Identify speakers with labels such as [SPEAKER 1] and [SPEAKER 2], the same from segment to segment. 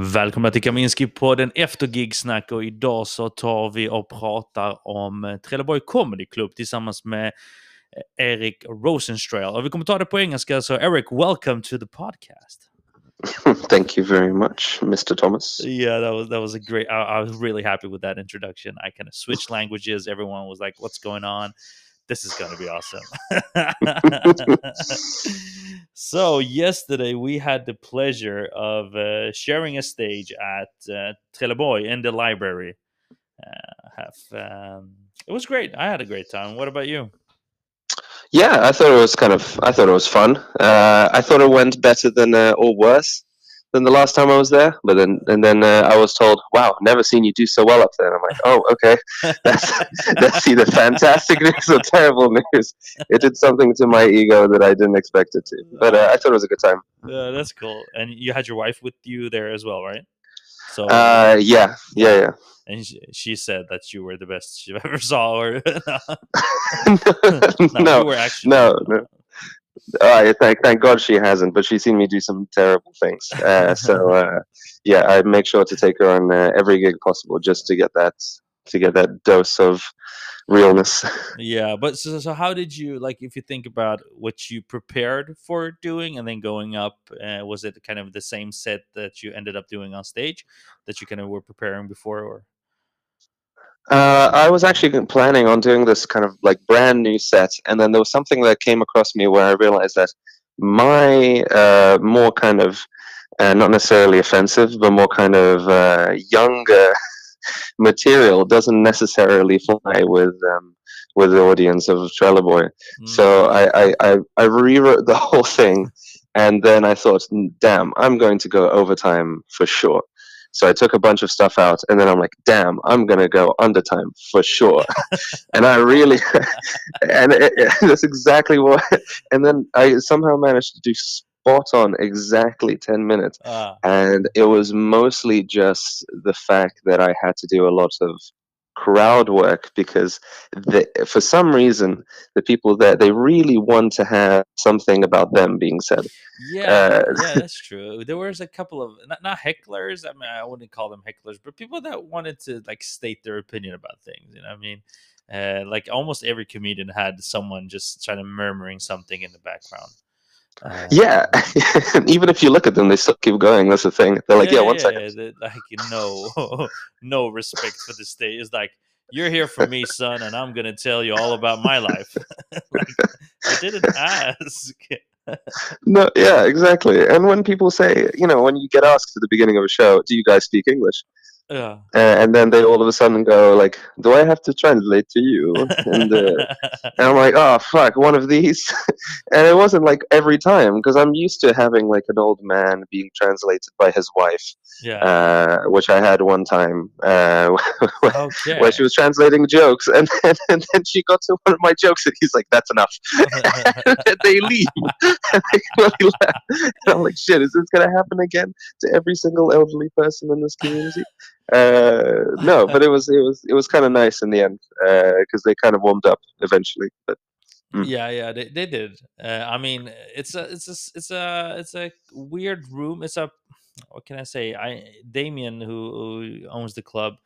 [SPEAKER 1] Välkomna till Kaminski-podden efter Gigsnack och idag så tar vi och pratar om Trelleborg Comedy Club tillsammans med eh, Erik Rosenstrail. Och vi kommer ta det på engelska, så Eric, welcome to the podcast.
[SPEAKER 2] Thank you very much, Mr. Thomas.
[SPEAKER 1] Yeah, that was that was a great. I, I was really happy with that introduction. I kind of switched languages. Everyone was like, "What's going on?" This is going to be awesome. so yesterday we had the pleasure of uh, sharing a stage at uh, Trelleborg in the library. Uh, have um, it was great. I had a great time. What about you?
[SPEAKER 2] Yeah, I thought it was kind of. I thought it was fun. Uh, I thought it went better than uh, or worse than the last time I was there. But then and then uh, I was told, "Wow, never seen you do so well up there." And I'm like, "Oh, okay. That's that's either fantastic news or terrible news." It did something to my ego that I didn't expect it to. But uh, I thought it was a good time.
[SPEAKER 1] Yeah, that's cool. And you had your wife with you there as well, right? So
[SPEAKER 2] Uh, yeah, yeah, yeah.
[SPEAKER 1] and she, she said that you were the best she ever saw. Or
[SPEAKER 2] no,
[SPEAKER 1] were actually
[SPEAKER 2] no, no. Uh, thank thank God she hasn't, but she's seen me do some terrible things. Uh, so uh, yeah, I make sure to take her on uh, every gig possible just to get that to get that dose of realness.
[SPEAKER 1] Yeah, but so, so how did you like if you think about what you prepared for doing and then going up? Uh, was it kind of the same set that you ended up doing on stage that you kind of were preparing before, or
[SPEAKER 2] Uh, I was actually planning on doing this kind of like brand new set, and then there was something that came across me where I realized that my uh, more kind of uh, not necessarily offensive, but more kind of uh, younger material doesn't necessarily fly with um, with the audience of Trelleborg.
[SPEAKER 1] Mm,
[SPEAKER 2] So I, I, I, I rewrote the whole thing, and then I thought, damn, I'm going to go overtime for sure. So I took a bunch of stuff out, and then I'm like, damn, I'm gonna go under time for sure. and I really, and it, it- that's exactly what. And then I somehow managed to do spot on exactly ten minutes
[SPEAKER 1] ah,
[SPEAKER 2] and it was mostly just the fact that I had to do a lot of crowd work because the, for some reason the people there they really want to have something about them being said
[SPEAKER 1] yeah,
[SPEAKER 2] Uh,
[SPEAKER 1] yeah, that's true. There was a couple of not, not hecklers. I mean, I wouldn't call them hecklers, but people that wanted to like state their opinion about things. You know, what I mean, uh, like almost every comedian had someone just trying to murmuring something in the background. Uh,
[SPEAKER 2] yeah even if you look at them they still keep going that's the thing they're like yeah, one second
[SPEAKER 1] the- like no, no respect for the state. It's like you're here for me, son, and I'm gonna tell you all about my life. like, I didn't ask.
[SPEAKER 2] no yeah exactly and when people say you know when you get asked at the beginning of a show do you guys speak english
[SPEAKER 1] Yeah.
[SPEAKER 2] uh, and then they all of a sudden go like do i have to translate to you and uh, And I'm like, oh fuck, one of these. and it wasn't like every time because I'm used to having like an old man being translated by his wife,
[SPEAKER 1] yeah.
[SPEAKER 2] uh, which I had one time uh,
[SPEAKER 1] okay.
[SPEAKER 2] where she was translating jokes, and then, and then she got to one of my jokes, and he's like, "That's enough." and they leave, and they really laugh. And I'm like, "Shit, is this gonna happen again to every single elderly person in this community?" Uh, no, but it was it was it was kind of nice in the end Uh because they kind of warmed up eventually. But Mm.
[SPEAKER 1] yeah, yeah, they, they did. Uh, I mean, it's a, it's a, it's a, it's a weird room. It's a, what can I say? I Damien, who, who owns the club,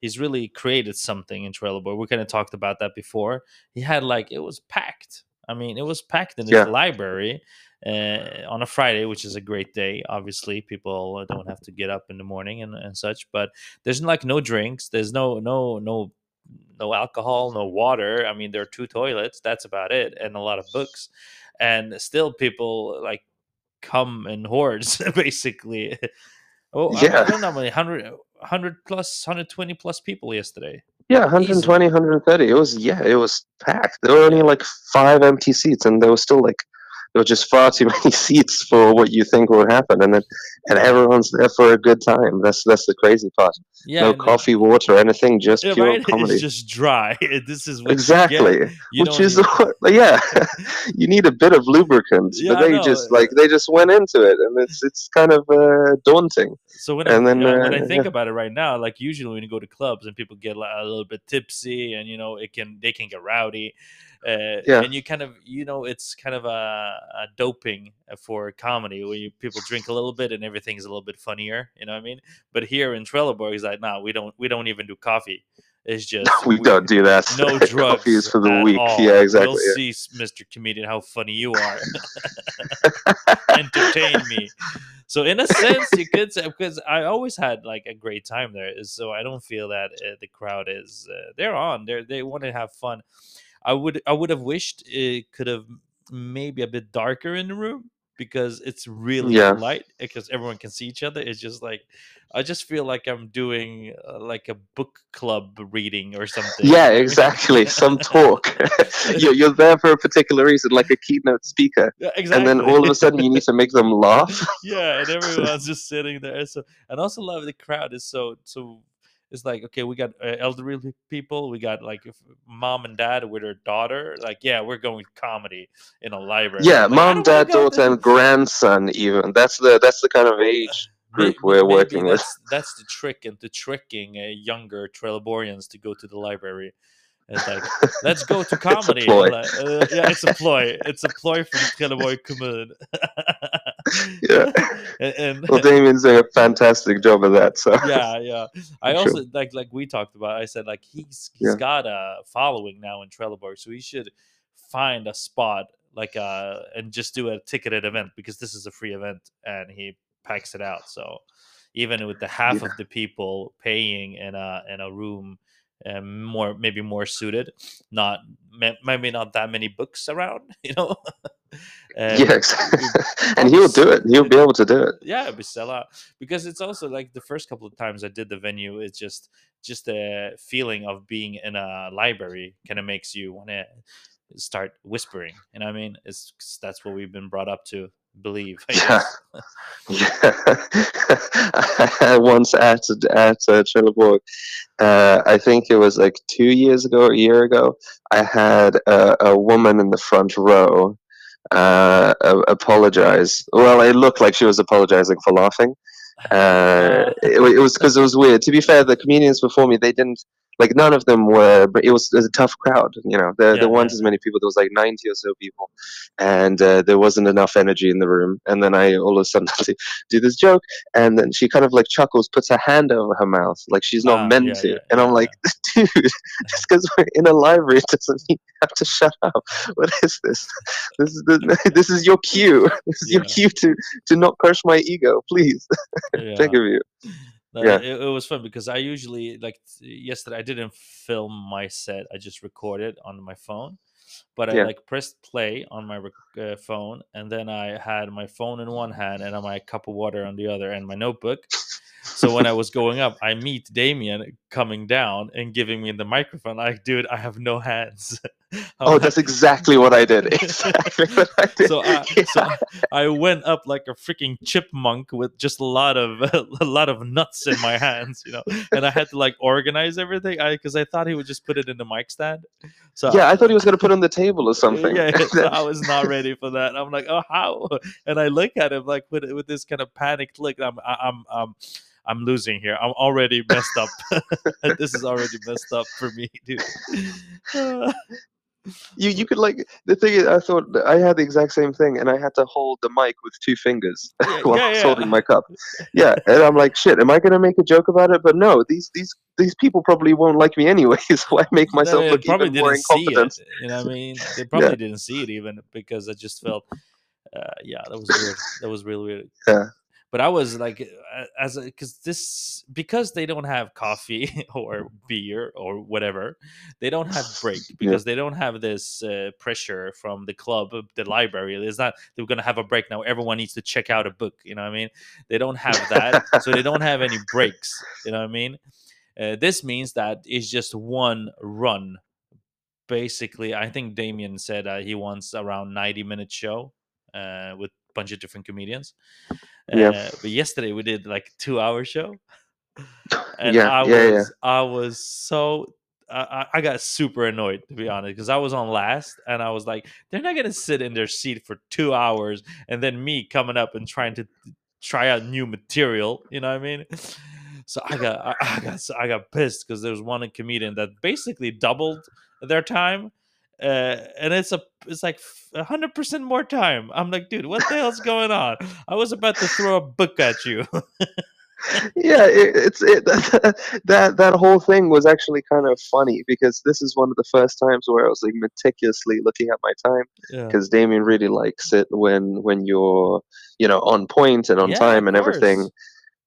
[SPEAKER 1] he's really created something in Trelleborg. We kind of talked about that before. He had like it was packed. I mean, it was packed in his
[SPEAKER 2] Yeah.
[SPEAKER 1] library uh, on a Friday, which is a great day. Obviously, people don't have to get up in the morning and, and such. But there's like no drinks. There's no no no no alcohol, no water. I mean, there are two toilets. That's about it, and a lot of books. And still, people like come in hordes, basically. Oh, I- I, don't know, how many 100, 100 plus, 120 plus people yesterday.
[SPEAKER 2] yeah, 120, 130. It was yeah, it was packed. There were only like five empty seats, and there was still like there were just far too many seats for what you think will happen, and then and everyone's there for a good time. That's that's the crazy part.
[SPEAKER 1] Yeah,
[SPEAKER 2] no coffee, water, anything, just
[SPEAKER 1] yeah,
[SPEAKER 2] pure
[SPEAKER 1] right?
[SPEAKER 2] comedy.
[SPEAKER 1] It's just dry. This is what you
[SPEAKER 2] exactly.
[SPEAKER 1] You
[SPEAKER 2] Which is what, yeah, you need a bit of lubricant,
[SPEAKER 1] Yeah,
[SPEAKER 2] but they just like they just went into it, and it's it's kind of uh, daunting.
[SPEAKER 1] So when I,
[SPEAKER 2] then,
[SPEAKER 1] you know, when I
[SPEAKER 2] uh,
[SPEAKER 1] think
[SPEAKER 2] yeah.
[SPEAKER 1] about it right now, like usually when you go to clubs and people get a little bit tipsy and you know it can they can get rowdy. uh,
[SPEAKER 2] Yeah.
[SPEAKER 1] and you kind of you know it's kind of a, a doping for comedy where you people drink a little bit and everything's a little bit funnier. You know what I mean? But here in Trelleborg, it's like, nah, we don't we don't even do coffee. It's just
[SPEAKER 2] we don't do that.
[SPEAKER 1] no drugs
[SPEAKER 2] for the
[SPEAKER 1] at
[SPEAKER 2] weak.
[SPEAKER 1] all.
[SPEAKER 2] Yeah, exactly.
[SPEAKER 1] We'll
[SPEAKER 2] yeah.
[SPEAKER 1] see, Mr. Comedian, how funny you are. Entertain me. So in a sense, you could say because I always had like a great time there, so I don't feel that uh, the crowd is uh, they're on. They they want to have fun. I would I would have wished it could have maybe a bit darker in the room because it's really
[SPEAKER 2] Yeah.
[SPEAKER 1] light because everyone can see each other. It's just like I just feel like I'm doing uh, like a book club reading or something.
[SPEAKER 2] Yeah, exactly. Some talk. you're, you're there for a particular reason, like a keynote speaker,
[SPEAKER 1] Yeah, exactly.
[SPEAKER 2] and then all of a sudden you need to make them laugh.
[SPEAKER 1] yeah, and everyone's just sitting there. So, and also love the crowd is so so. It's like okay, we got uh, elderly people, we got like if mom and dad with their daughter. Like, yeah, we're going comedy in a library.
[SPEAKER 2] Yeah,
[SPEAKER 1] like,
[SPEAKER 2] mom, dad, daughter, and grandson. Even that's the that's the kind of age group we're
[SPEAKER 1] maybe
[SPEAKER 2] working with.
[SPEAKER 1] that's, That's the trick into tricking uh, younger Trelleborgians to go to the library. It's like, let's go to comedy. I'm
[SPEAKER 2] ploy.
[SPEAKER 1] like, uh, yeah, it's a ploy. It's a ploy from Trelleborg Kommun.
[SPEAKER 2] Yeah.
[SPEAKER 1] and, and
[SPEAKER 2] Well, Damien's doing a fantastic job of that. So
[SPEAKER 1] yeah, yeah. I
[SPEAKER 2] Sure.
[SPEAKER 1] also like like we talked about. I said like he's he's
[SPEAKER 2] Yeah.
[SPEAKER 1] got a following now in Trelleborg, so he should find a spot like uh and just do a ticketed event because this is a free event and he packs it out. So even with the half
[SPEAKER 2] Yeah.
[SPEAKER 1] of the people paying in a in a room. Um, more maybe more suited, not maybe not that many books around, you know. Um,
[SPEAKER 2] yeah, exactly. and he'll do it. He'll be able to do it.
[SPEAKER 1] yeah be sell out because it's also like the first couple of times i did the venue it's just just the feeling of being in a library kind of makes you want to start whispering you know what i mean it's that's what we've been brought up to believe I
[SPEAKER 2] Yeah. Yeah. Once at at uh, Trelleborg, uh, I think it was like two years ago or a year ago. I had a, a woman in the front row uh, apologize. Well, it looked like she was apologizing for laughing. Uh, it, it was because it was weird. To be fair, the comedians before me, they didn't like none of them were, but it was, it was a tough crowd. You know, there,
[SPEAKER 1] Yeah,
[SPEAKER 2] there weren't
[SPEAKER 1] yeah.
[SPEAKER 2] as many people. There was like ninety or so people, and uh, there wasn't enough energy in the room. And then I all of a sudden do this joke, and then she kind of like chuckles, puts her hand over her mouth, like she's not
[SPEAKER 1] Ah,
[SPEAKER 2] meant
[SPEAKER 1] yeah,
[SPEAKER 2] to. and I'm like, dude, just because we're in a library, doesn't mean you have to shut up. What is this? This is the, this is your cue. This is your cue to to not crush my ego, please.
[SPEAKER 1] yeah.
[SPEAKER 2] Beg of you. Yeah.
[SPEAKER 1] it, it was fun because I usually like yesterday I didn't film my set. I just recorded on my phone, but I
[SPEAKER 2] Yeah.
[SPEAKER 1] like pressed play on my rec- uh, phone, and then I had my phone in one hand and my cup of water on the other, and my notebook. So when I was going up, I meet Damien coming down and giving me the microphone. Like, dude, I have no hands.
[SPEAKER 2] Oh, that's exactly what I did. Exactly what I did.
[SPEAKER 1] so I,
[SPEAKER 2] Yeah.
[SPEAKER 1] so I went up like a freaking chipmunk with just a lot of a lot of nuts in my hands, you know, and I had to like organize everything. I because I thought he would just put it in the mic stand. So
[SPEAKER 2] yeah, I thought he was going to put it on the table or something.
[SPEAKER 1] Yeah, so I was not ready for that. I'm like, oh, how? And I look at him like with with this kind of panicked look. I'm I'm I'm um. I'm losing here. I'm already messed up. this is already messed up for me, dude.
[SPEAKER 2] you you could like the thing is, I thought I had the exact same thing, and I had to hold the mic with two fingers
[SPEAKER 1] Yeah,
[SPEAKER 2] while
[SPEAKER 1] yeah,
[SPEAKER 2] I was
[SPEAKER 1] yeah.
[SPEAKER 2] holding my cup. Yeah, and I'm like, shit, am I going to make a joke about it? But no, these these these people probably won't like me anyway, so I make myself
[SPEAKER 1] they
[SPEAKER 2] look
[SPEAKER 1] probably
[SPEAKER 2] even more
[SPEAKER 1] didn't see
[SPEAKER 2] incompetent.
[SPEAKER 1] it. You know what I mean? They probably didn't see it even because I just felt, uh, yeah, that was weird. That was really weird.
[SPEAKER 2] Yeah.
[SPEAKER 1] But I was like, as because this because they don't have coffee or beer or whatever, they don't have break because they don't have this uh, pressure from the club, uh, the library. It's not they're gonna have a break now. Everyone needs to check out a book. You know what I mean? They don't have that, so they don't have any breaks. You know what I mean? Uh, this means that it's just one run. Basically, I think Damien said uh, he wants around ninety minute show uh, with bunch of different comedians.
[SPEAKER 2] Yeah.
[SPEAKER 1] Uh, but yesterday we did like two hour show, and
[SPEAKER 2] Yeah,
[SPEAKER 1] I
[SPEAKER 2] yeah, yeah.
[SPEAKER 1] was I was so. I, I- I got super annoyed to be honest because I was on last and I was like, they're not gonna sit in their seat for two hours and then me coming up and trying to try out new material. You know what I mean? So I got I, I got I got pissed because there was one comedian that basically doubled their time, uh, and it's a it's like a hundred percent more time. I'm like, dude, what the hell's going on? I was about to throw a book at you.
[SPEAKER 2] yeah, it, it's it that that whole thing was actually kind of funny because this is one of the first times where I was like meticulously looking at my time
[SPEAKER 1] yeah.
[SPEAKER 2] because Damien really likes it when when you're you know on point and on
[SPEAKER 1] Yeah,
[SPEAKER 2] time and everything.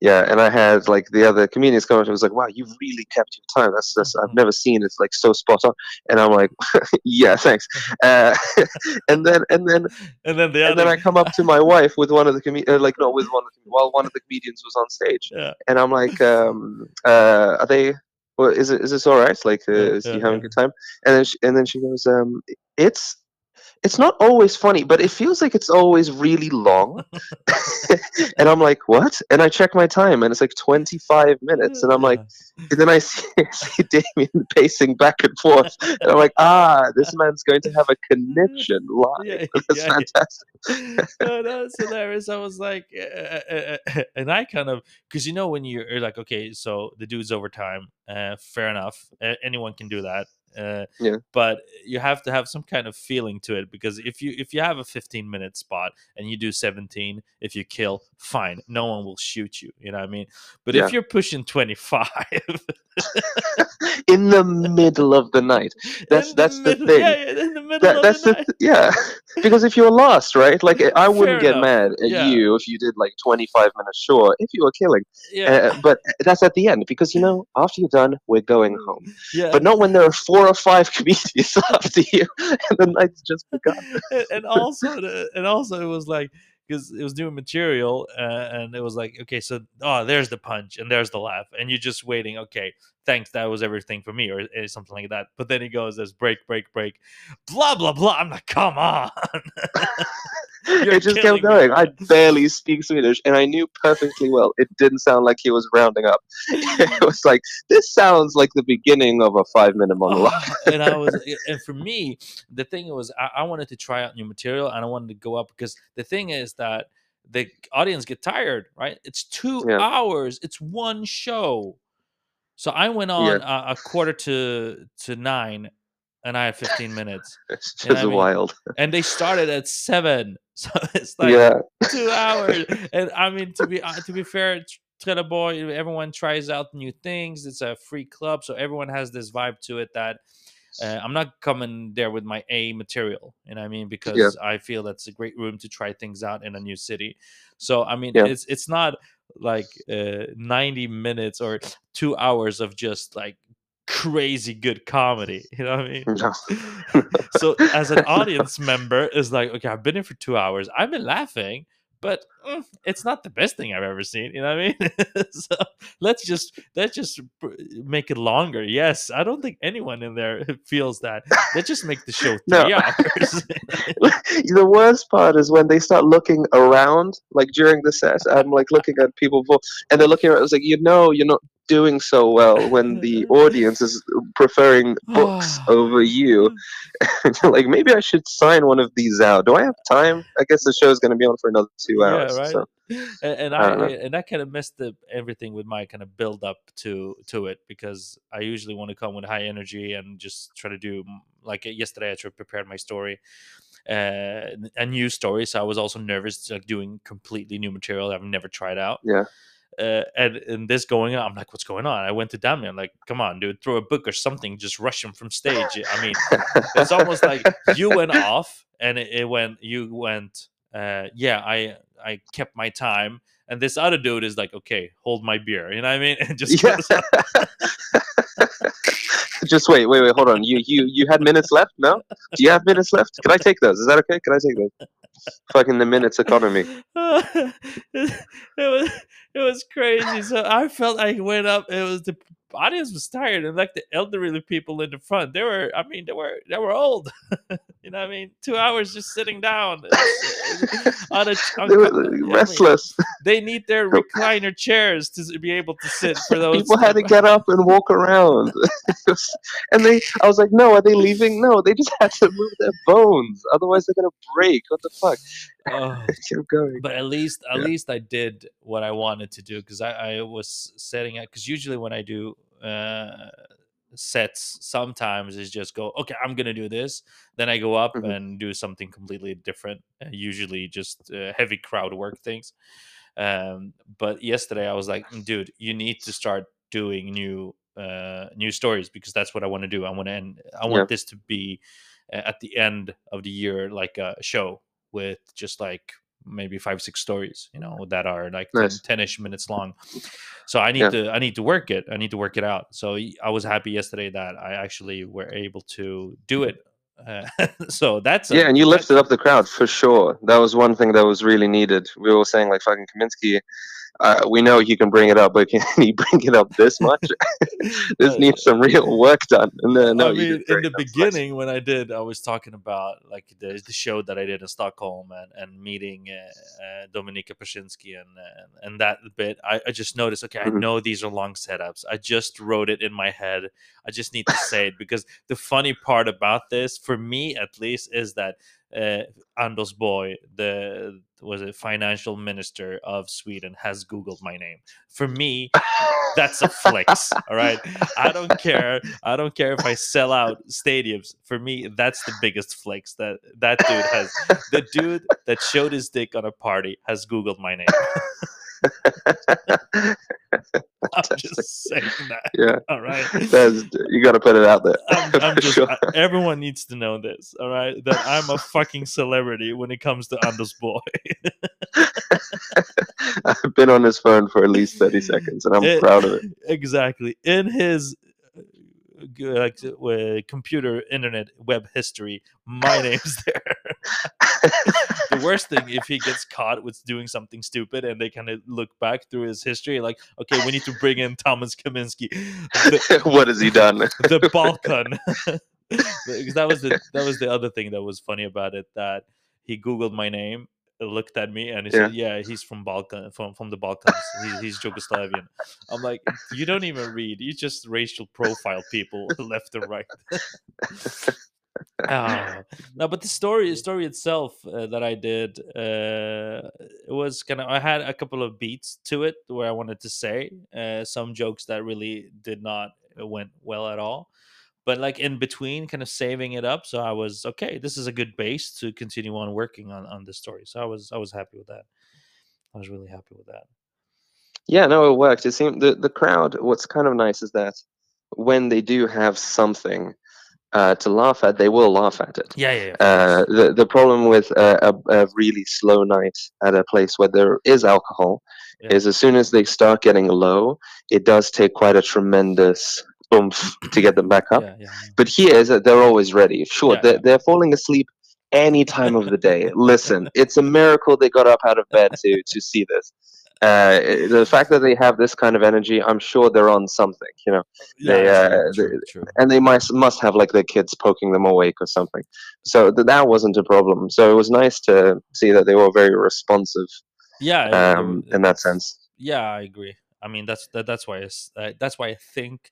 [SPEAKER 2] Yeah, and I had like the other comedians come up and was like, "Wow, you've really kept your time. That's that's I've
[SPEAKER 1] Mhm.
[SPEAKER 2] never seen it's like so spot on." And I'm like, "Yeah, thanks." Uh, and then and then
[SPEAKER 1] And then the
[SPEAKER 2] and
[SPEAKER 1] other
[SPEAKER 2] then I come up to my wife with one of the com- uh, like not with one of the, while one of the comedians was on stage,
[SPEAKER 1] Yeah.
[SPEAKER 2] and I'm like, um, uh, "Are they? Well, is it is this all right? Like, uh,
[SPEAKER 1] Yeah,
[SPEAKER 2] is
[SPEAKER 1] yeah,
[SPEAKER 2] you having a good time?" And then she, and then she goes, um, "It's." It's not always funny, but it feels like it's always really long. and I'm like, what? And I check my time, and it's like 25 minutes. And I'm like, and then I see, see Damien pacing back and forth, and I'm like, ah, this man's going to have a connection live.
[SPEAKER 1] Yeah,
[SPEAKER 2] That's
[SPEAKER 1] yeah, yeah. no, that's hilarious. I was like, uh, uh, and I kind of, because you know, when you're you're like, okay, so the dude's overtime, uh, fair enough. Uh, anyone can do that. Uh,
[SPEAKER 2] Yeah.
[SPEAKER 1] But you have to have some kind of feeling to it because if you if you have a 15 minute spot and you do 17, if you kill, fine, no one will shoot you. You know what I mean? But
[SPEAKER 2] Yeah.
[SPEAKER 1] if you're pushing 25,
[SPEAKER 2] In the middle of the night. That's
[SPEAKER 1] in
[SPEAKER 2] that's the
[SPEAKER 1] middle-
[SPEAKER 2] thing.
[SPEAKER 1] Yeah, in the middle
[SPEAKER 2] That,
[SPEAKER 1] of
[SPEAKER 2] that's
[SPEAKER 1] the
[SPEAKER 2] the th- yeah. Because if you're lost, right? Like I wouldn't
[SPEAKER 1] Fair
[SPEAKER 2] get
[SPEAKER 1] enough.
[SPEAKER 2] mad at
[SPEAKER 1] Yeah.
[SPEAKER 2] you if you did like 25 minutes short if you were killing.
[SPEAKER 1] yeah,
[SPEAKER 2] Uh, but that's at the end because you know after you're done, we're going home.
[SPEAKER 1] yeah.
[SPEAKER 2] But not when there are four or five comedians after you and the night's just begun.
[SPEAKER 1] and, and also and also it was like because it was new material uh, and it was like okay so oh there's the punch and there's the laugh and you're just waiting okay thanks that was everything for me or, uh, something like that. But then he goes there's break break break. Blah blah blah. I'm like come on
[SPEAKER 2] it just kept
[SPEAKER 1] me.
[SPEAKER 2] going. I barely speak Swedish, and I knew perfectly well it didn't sound like he was rounding up. it was like this sounds like the beginning of a five-minute oh, monologue.
[SPEAKER 1] Oh, and I was, and for me, the thing was, I, I wanted to try out new material and I wanted to go up because the thing is that the audience get tired, right? It's two
[SPEAKER 2] Yeah.
[SPEAKER 1] hours, it's one show. So I went on a, a quarter to to nine, and I had fifteen minutes,
[SPEAKER 2] It's
[SPEAKER 1] You know
[SPEAKER 2] just
[SPEAKER 1] I mean?
[SPEAKER 2] wild.
[SPEAKER 1] and they started at seven, so it's like
[SPEAKER 2] yeah,
[SPEAKER 1] two hours. And I mean, to be uh, to be fair, Trelleborg, everyone tries out new things. It's a free club, so everyone has this vibe to it that uh, I'm not coming there with my A material. You know what I mean? Because I feel that's a great room to try things out in a new city. So I mean,
[SPEAKER 2] Yeah.
[SPEAKER 1] it's it's not like uh, 90 minutes or two hours of just like crazy good comedy. You know what I mean?
[SPEAKER 2] no.
[SPEAKER 1] so as an audience member is like okay i've been here for two hours i've been laughing but mm, it's not the best thing i've ever seen you know what i mean so let's just let's just make it longer yes i don't think anyone in there feels that let's just make the show
[SPEAKER 2] No.
[SPEAKER 1] hours
[SPEAKER 2] the worst part is when they start looking around, like during the set. I'm like looking at people, and they're looking around. It's like you know you're not doing so well when the audience is preferring books over you. Like, maybe I should sign one of these out. Do I have time? I guess the show is going to be on for another two hours.
[SPEAKER 1] Yeah, right.
[SPEAKER 2] So
[SPEAKER 1] and, and
[SPEAKER 2] I
[SPEAKER 1] I, and that kind of messed the, everything with my kind of build up to to it because I usually want to come with high energy and just try to do mm, like uh, yesterday I tried prepared my story, uh, a new story. So I was also nervous like doing completely new material I've never tried out.
[SPEAKER 2] Yeah.
[SPEAKER 1] Uh, and, and this going on, I'm like, what's going on? I went to Damian, like, come on, dude, throw a book or something, just rush him from stage. I mean, it's almost like you went off and it, it went you went uh yeah i i kept my time and this other dude is like okay hold my beer you know what i mean and just
[SPEAKER 2] Yeah. just wait, wait, wait. Hold on. You you you had minutes left? No? Do you have minutes left? Can I take those? Is that okay? Can I take those? Fucking the minutes economy.
[SPEAKER 1] it, was it was crazy so i felt i went up it was the audience was tired and like the elderly people in the front they were i mean they were they were old you know what i mean two hours just sitting down uh, on a on,
[SPEAKER 2] They were uh,
[SPEAKER 1] I mean,
[SPEAKER 2] restless.
[SPEAKER 1] they need their recliner chairs to be able to sit for those
[SPEAKER 2] People had to get up and walk around. And they, I was like, no, are they leaving? No, they just had to move their bones. Otherwise, they're gonna break. What the fuck?
[SPEAKER 1] Oh,
[SPEAKER 2] Keep going.
[SPEAKER 1] but at least at
[SPEAKER 2] Yeah.
[SPEAKER 1] least I did what I wanted to do because I, I was setting up because usually when I do uh sets sometimes is just go okay i'm gonna do this then i go up
[SPEAKER 2] Mhm.
[SPEAKER 1] and do something completely different uh, usually just uh, heavy crowd work things um, but yesterday i was like "Mm, dude you need to start doing new uh, new stories because that's what i want to do i want to end i want
[SPEAKER 2] Yeah.
[SPEAKER 1] this to be uh, at the end of the year like a show with just like maybe five six stories you know that are like 10,
[SPEAKER 2] Nice.
[SPEAKER 1] 10ish minutes long so i need
[SPEAKER 2] Yeah.
[SPEAKER 1] to i need to work it i need to work it out so i was happy yesterday that i actually were able to do it uh, so that's a-
[SPEAKER 2] Yeah, and you lifted up the crowd for sure. That was one thing that was really needed. We were saying like fucking Kaminsky. Uh, we know he can bring it up, but can he bring it up this much? this
[SPEAKER 1] Uh,
[SPEAKER 2] needs some real work done. No,
[SPEAKER 1] I mean, in the
[SPEAKER 2] That was nice.
[SPEAKER 1] beginning, when I did, I was talking about like the, the show that I did in Stockholm and, and meeting uh, uh, Dominika Paszynski and, and and that bit. I, I just noticed, okay, I
[SPEAKER 2] Mhm.
[SPEAKER 1] know these are long setups. I just wrote it in my head. I just need to say it because the funny part about this, for me at least, is that uh, Anders Borg, the was it financial minister of Sweden, has Googled my name. For me, that's a flex all right? I don't care. I don't care if i sell out stadiums. For me that's the biggest flex that that dude has. The dude that showed his dick on a party has googled my name i'm just saying that
[SPEAKER 2] yeah,
[SPEAKER 1] all right
[SPEAKER 2] that's you got to put it out there.
[SPEAKER 1] I'm, I'm just
[SPEAKER 2] sure.
[SPEAKER 1] I- everyone needs to know this all right that i'm a fucking celebrity when it comes to anders borg
[SPEAKER 2] I've been on his phone for at least thirty seconds, and I'm
[SPEAKER 1] It-
[SPEAKER 2] proud of it.
[SPEAKER 1] exactly in his uh, like uh, computer internet web history my name's there the worst thing if he gets caught with doing something stupid and they kind of look back through his history like okay we need to bring in thomas kaminsky the,
[SPEAKER 2] what has he done?
[SPEAKER 1] the balkan because that was the that was the other thing that was funny about it that he googled my name looked at me and he said yeah. He's from balkan from, from the balkans. He, he's yugoslavian. I'm like you don't even read. You just racial profile people left and right Ah, no, but the story the story itself uh, that I did, uh, it was kind of I had a couple of beats to it where I wanted to say uh, some jokes that really did not uh, went well at all, but like in between, kind of saving it up. So I was okay. This is a good base to continue on working on on the story. So I was I was happy with that. I was really happy with that.
[SPEAKER 2] Yeah, no, it worked. It seemed the the crowd. What's kind of nice is that when they do have something uh, to laugh at, they will laugh at it.
[SPEAKER 1] Yeah, yeah. yeah.
[SPEAKER 2] Uh, the the problem with a, a, a really slow night at a place where there is alcohol
[SPEAKER 1] Yeah.
[SPEAKER 2] is as soon as they start getting low, it does take quite a tremendous oomph to get them back up.
[SPEAKER 1] yeah.
[SPEAKER 2] But here is that they're always ready. Sure, they're, they're falling asleep any time of the day. Listen, it's a miracle they got up out of bed to to see this. Uh, the fact that they have this kind of energy, I'm sure they're on something, you know, They,
[SPEAKER 1] Yeah,
[SPEAKER 2] uh,
[SPEAKER 1] true, true, true.
[SPEAKER 2] and they must must have like their kids poking them awake or something. So th- that wasn't a problem. So it was nice to see that they were very responsive
[SPEAKER 1] Yeah,
[SPEAKER 2] um, in that sense.
[SPEAKER 1] Yeah, I agree. I mean, that's that, that's why uh, that's why I think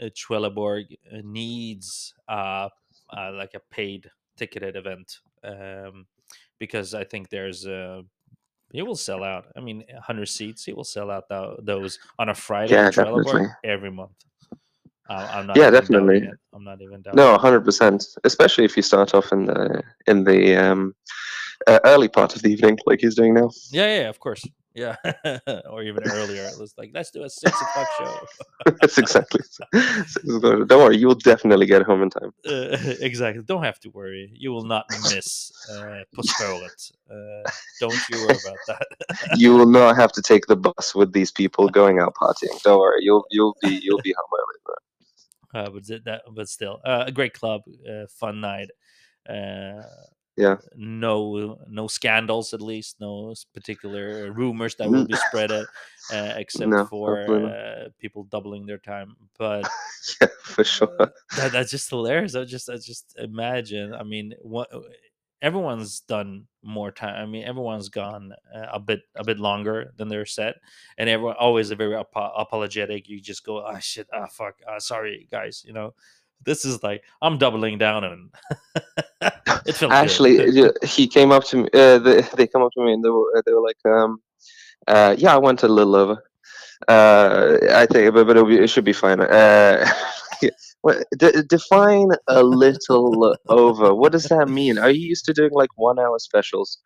[SPEAKER 1] uh, Trelleborg needs uh, uh, like a paid ticketed event um, because I think there's uh, he will sell out. I mean, 100 seats, It will sell out tho- those on a Friday
[SPEAKER 2] Yeah, definitely.
[SPEAKER 1] every month. Uh, I'm not
[SPEAKER 2] Yeah, definitely.
[SPEAKER 1] I'm not even doubting.
[SPEAKER 2] No, hundred percent. Especially if you start off in the in the um, early part of the evening, like he's doing now.
[SPEAKER 1] Yeah, yeah, of course. Yeah, or even earlier. It was like, let's do a six o'clock show.
[SPEAKER 2] That's exactly. Don't worry, you'll definitely get home in time.
[SPEAKER 1] Uh, exactly. Don't have to worry. You will not miss uh, På. Uh, don't you worry about that.
[SPEAKER 2] You will not have to take the bus with these people going out partying. Don't worry, you'll you'll be you'll be home early.
[SPEAKER 1] uh, but that, but still, uh, a great club, uh, fun night. Uh,
[SPEAKER 2] Yeah.
[SPEAKER 1] No, no scandals. At least, no particular rumors that will be spread, uh, uh, except
[SPEAKER 2] No,
[SPEAKER 1] for uh, people doubling their time. But
[SPEAKER 2] Yeah, for sure.
[SPEAKER 1] that, that's just hilarious. I just I just imagine. I mean, what everyone's done more time. I mean, everyone's gone uh, a bit a bit longer than they're set, and everyone always a very apo- apologetic. You just go, ah, shit, ah, fuck, ah, sorry, guys. You know, this is like I'm doubling down on. it
[SPEAKER 2] Actually, he came up to me. Uh, they, they come up to me and they were, they were like, um, uh, "Yeah, I went a little over. Uh, I think, but, but be, it should be fine." Uh, d- define a little over. What does that mean? Are you used to doing like one hour specials,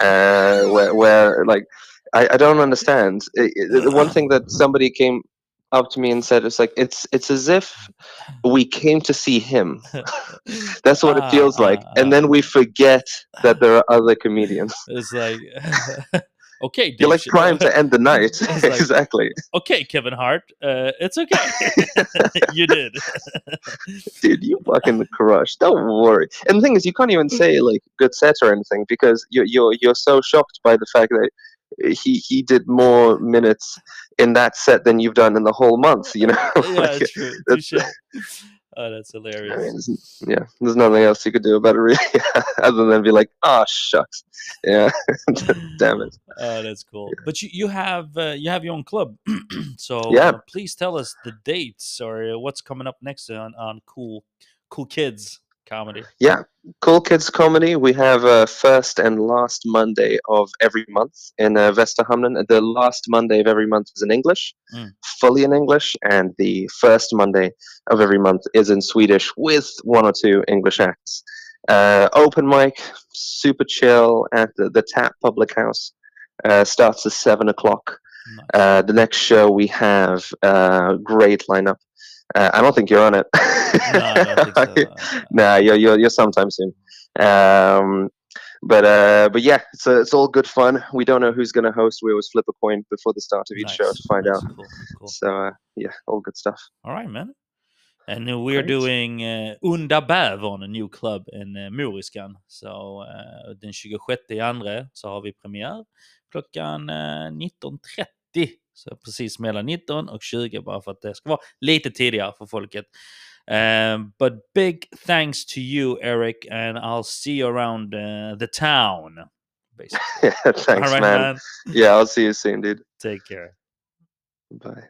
[SPEAKER 2] uh, where, where like I, I don't understand. It- it- the one thing that somebody came up to me and said it's like it's it's as if we came to see him. That's what
[SPEAKER 1] Ah,
[SPEAKER 2] it feels like,
[SPEAKER 1] ah,
[SPEAKER 2] and
[SPEAKER 1] ah.
[SPEAKER 2] then we forget that there are other comedians.
[SPEAKER 1] It's like, okay,
[SPEAKER 2] You're like trying to end the night.
[SPEAKER 1] Like-
[SPEAKER 2] exactly,
[SPEAKER 1] okay, Kevin Hart, uh, it's okay. you did.
[SPEAKER 2] dude. You fucking crush. Don't worry. And the thing is, you can't even say like good set or anything because you're you're you're so shocked by the fact that he he did more minutes in that set than you've done in the whole month. You know.
[SPEAKER 1] yeah,
[SPEAKER 2] Like,
[SPEAKER 1] it's true.
[SPEAKER 2] that's-
[SPEAKER 1] Oh, that's
[SPEAKER 2] I mean,
[SPEAKER 1] hilarious.
[SPEAKER 2] there's, yeah, there's nothing else you could do about it really, other than be like, "Ah, shucks." Yeah, damn it.
[SPEAKER 1] Oh, that's cool. But you, you have uh, you have your own club, so
[SPEAKER 2] Yeah.
[SPEAKER 1] uh, please tell us the dates or uh, what's coming up next on on cool cool kids comedy.
[SPEAKER 2] Yeah, Cool Kids Comedy. We have uh, first and last Monday of every month in uh, Vesterhamnen. The last Monday of every month is in English,
[SPEAKER 1] Mm.
[SPEAKER 2] fully in English, and the first Monday of every month is in Swedish with one or two English acts. Uh, open mic, super chill at the, the Tap Public House. Uh, starts at seven o'clock. Uh, the next show we have uh, great lineup. Uh, I don't think you're on it.
[SPEAKER 1] no, I don't think so.
[SPEAKER 2] Nah, you're you're, you're sometime soon. Um, but uh, but yeah, it's uh, it's all good fun. We don't know who's gonna host. We always flip a coin before the start of each show to find
[SPEAKER 1] nice,
[SPEAKER 2] out.
[SPEAKER 1] Cool, cool.
[SPEAKER 2] So uh, yeah, all good stuff.
[SPEAKER 1] All right, man. And uh, we're
[SPEAKER 2] Great.
[SPEAKER 1] doing uh, Onda Bävern, a new club in uh, Moriskan. Så uh, den 26 i andra så har vi premiär klockan uh, 19.30. Så precis mellan 19 och 20 bara för att det ska vara lite tidigare för folket. Um, but big thanks to you, Erik, and I'll see you around uh, the town. Basically.
[SPEAKER 2] Yeah, thanks,
[SPEAKER 1] right,
[SPEAKER 2] man.
[SPEAKER 1] man.
[SPEAKER 2] Yeah, I'll see you soon, dude.
[SPEAKER 1] Take care.
[SPEAKER 2] Bye.